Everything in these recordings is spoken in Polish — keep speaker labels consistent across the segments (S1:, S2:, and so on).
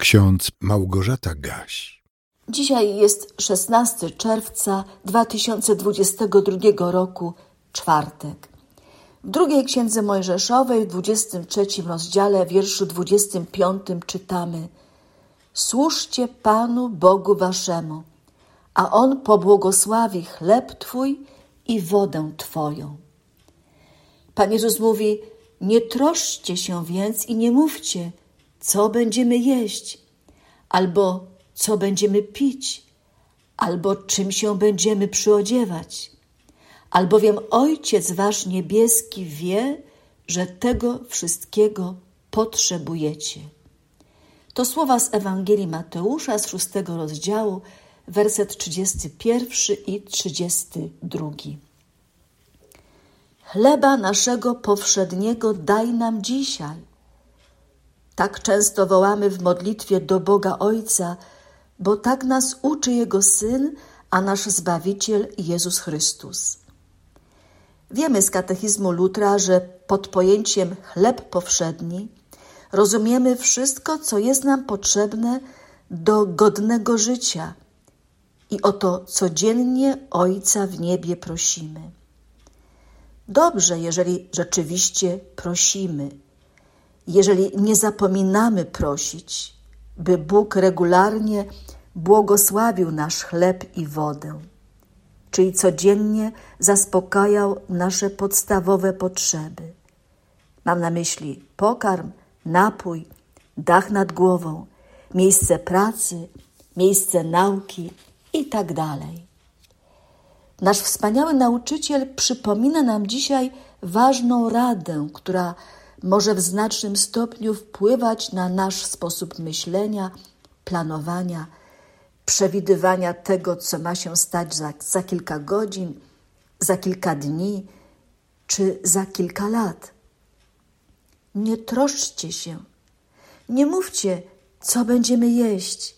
S1: ksiądz Małgorzata Gaś.
S2: Dzisiaj jest 16 czerwca 2022 roku, czwartek. W drugiej księdze Mojżeszowej, w 23 rozdziale, wierszu 25 czytamy: Służcie Panu Bogu Waszemu, a On pobłogosławi chleb Twój i wodę Twoją. Pan Jezus mówi: Nie troszcie się więc i nie mówcie, co będziemy jeść, albo co będziemy pić, albo czym się będziemy przyodziewać. Albowiem Ojciec Wasz Niebieski wie, że tego wszystkiego potrzebujecie. To słowa z Ewangelii Mateusza z szóstego rozdziału, werset 31 i 32. Chleba naszego powszedniego daj nam dzisiaj. Tak często wołamy w modlitwie do Boga Ojca, bo tak nas uczy Jego Syn, a nasz Zbawiciel Jezus Chrystus. Wiemy z katechizmu Lutra, że pod pojęciem chleb powszedni rozumiemy wszystko, co jest nam potrzebne do godnego życia i o to codziennie Ojca w niebie prosimy. Dobrze, jeżeli rzeczywiście prosimy, jeżeli nie zapominamy prosić, by Bóg regularnie błogosławił nasz chleb i wodę, czyli codziennie zaspokajał nasze podstawowe potrzeby. Mam na myśli pokarm, napój, dach nad głową, miejsce pracy, miejsce nauki itd. Tak nasz wspaniały nauczyciel przypomina nam dzisiaj ważną radę, która może w znacznym stopniu wpływać na nasz sposób myślenia, planowania, przewidywania tego, co ma się stać za, za kilka godzin, za kilka dni czy za kilka lat. Nie troszczcie się, nie mówcie, co będziemy jeść,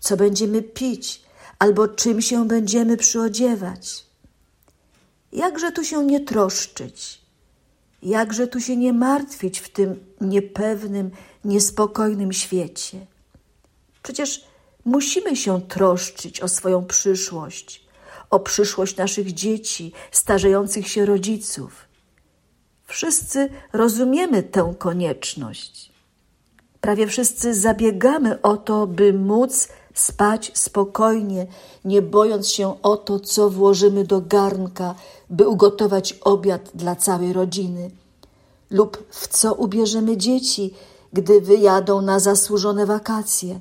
S2: co będziemy pić, albo czym się będziemy przyodziewać. Jakże tu się nie troszczyć? Jakże tu się nie martwić w tym niepewnym, niespokojnym świecie? Przecież musimy się troszczyć o swoją przyszłość, o przyszłość naszych dzieci, starzejących się rodziców. Wszyscy rozumiemy tę konieczność. Prawie wszyscy zabiegamy o to, by móc spać spokojnie, nie bojąc się o to, co włożymy do garnka, by ugotować obiad dla całej rodziny, lub w co ubierzemy dzieci, gdy wyjadą na zasłużone wakacje,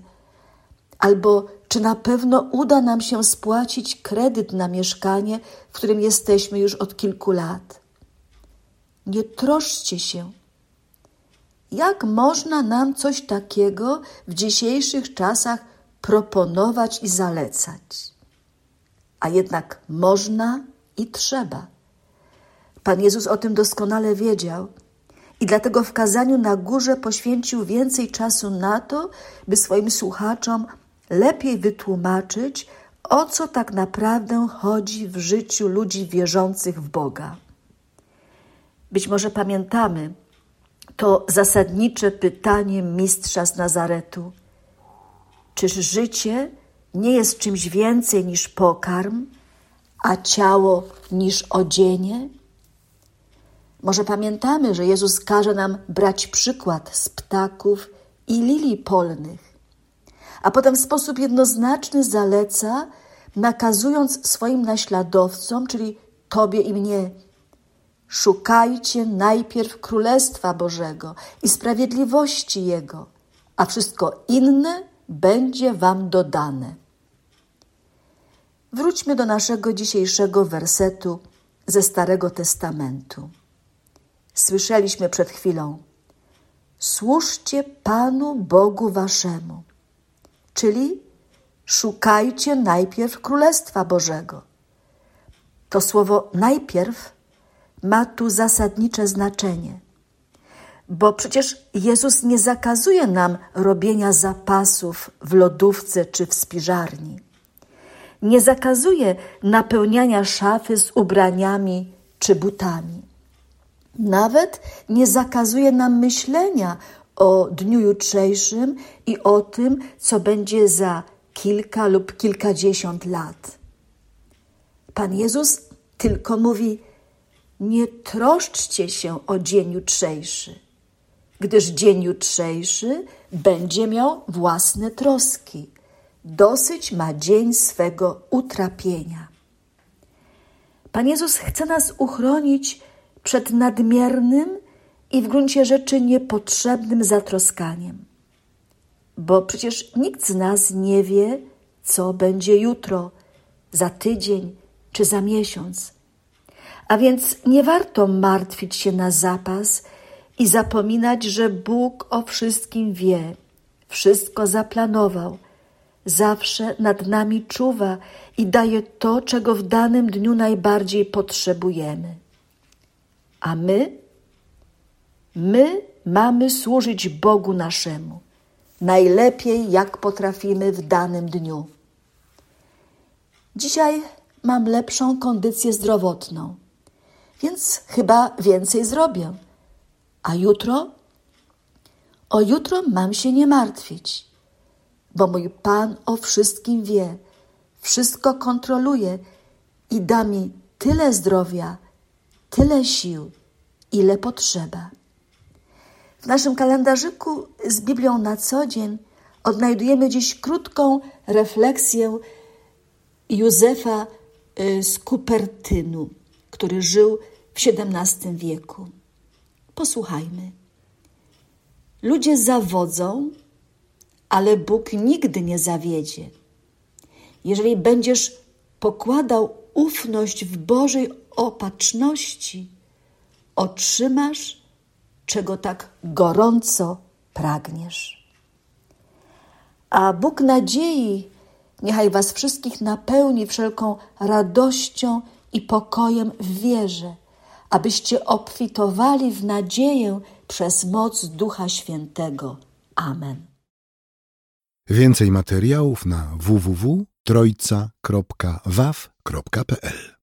S2: albo czy na pewno uda nam się spłacić kredyt na mieszkanie, w którym jesteśmy już od kilku lat. Nie troszcie się. Jak można nam coś takiego w dzisiejszych czasach proponować i zalecać. A jednak można i trzeba. Pan Jezus o tym doskonale wiedział i dlatego w kazaniu na górze poświęcił więcej czasu na to, by swoim słuchaczom lepiej wytłumaczyć, o co tak naprawdę chodzi w życiu ludzi wierzących w Boga. Być może pamiętamy to zasadnicze pytanie mistrza z Nazaretu – Czyż życie nie jest czymś więcej niż pokarm, a ciało niż odzienie? Może pamiętamy, że Jezus każe nam brać przykład z ptaków i lilii polnych, a potem w sposób jednoznaczny zaleca, nakazując swoim naśladowcom, czyli Tobie i mnie, szukajcie najpierw Królestwa Bożego i sprawiedliwości Jego, a wszystko inne będzie wam dodane. Wróćmy do naszego dzisiejszego wersetu ze Starego Testamentu. Słyszeliśmy przed chwilą: Służcie Panu Bogu Waszemu, czyli szukajcie najpierw Królestwa Bożego. To słowo najpierw ma tu zasadnicze znaczenie bo przecież Jezus nie zakazuje nam robienia zapasów w lodówce czy w spiżarni. Nie zakazuje napełniania szafy z ubraniami czy butami. Nawet nie zakazuje nam myślenia o dniu jutrzejszym i o tym, co będzie za kilka lub kilkadziesiąt lat. Pan Jezus tylko mówi: Nie troszczcie się o dzień jutrzejszy, gdyż dzień jutrzejszy będzie miał własne troski. Dosyć ma dzień swego utrapienia. Pan Jezus chce nas uchronić przed nadmiernym i w gruncie rzeczy niepotrzebnym zatroskaniem. Bo przecież nikt z nas nie wie, co będzie jutro, za tydzień czy za miesiąc. A więc nie warto martwić się na zapas i zapominać, że Bóg o wszystkim wie, wszystko zaplanował, zawsze nad nami czuwa i daje to, czego w danym dniu najbardziej potrzebujemy. A my? My mamy służyć Bogu naszemu, najlepiej jak potrafimy w danym dniu. Dzisiaj mam lepszą kondycję zdrowotną, więc chyba więcej zrobię. A jutro? O jutro mam się nie martwić, bo mój Pan o wszystkim wie, wszystko kontroluje i da mi tyle zdrowia, tyle sił, ile potrzeba. W naszym kalendarzyku z Biblią na co dzień odnajdujemy dziś krótką refleksję Józefa y, z Kupertynu, który żył w XVII wieku. Posłuchajmy. Ludzie zawodzą, ale Bóg nigdy nie zawiedzie. Jeżeli będziesz pokładał ufność w Bożej opatrzności, otrzymasz, czego tak gorąco pragniesz. A Bóg nadziei niechaj Was wszystkich napełni wszelką radością i pokojem w wierze, abyście obfitowali w nadzieję przez moc Ducha Świętego. Amen.
S1: Więcej materiałów na www.trojca.waw.pl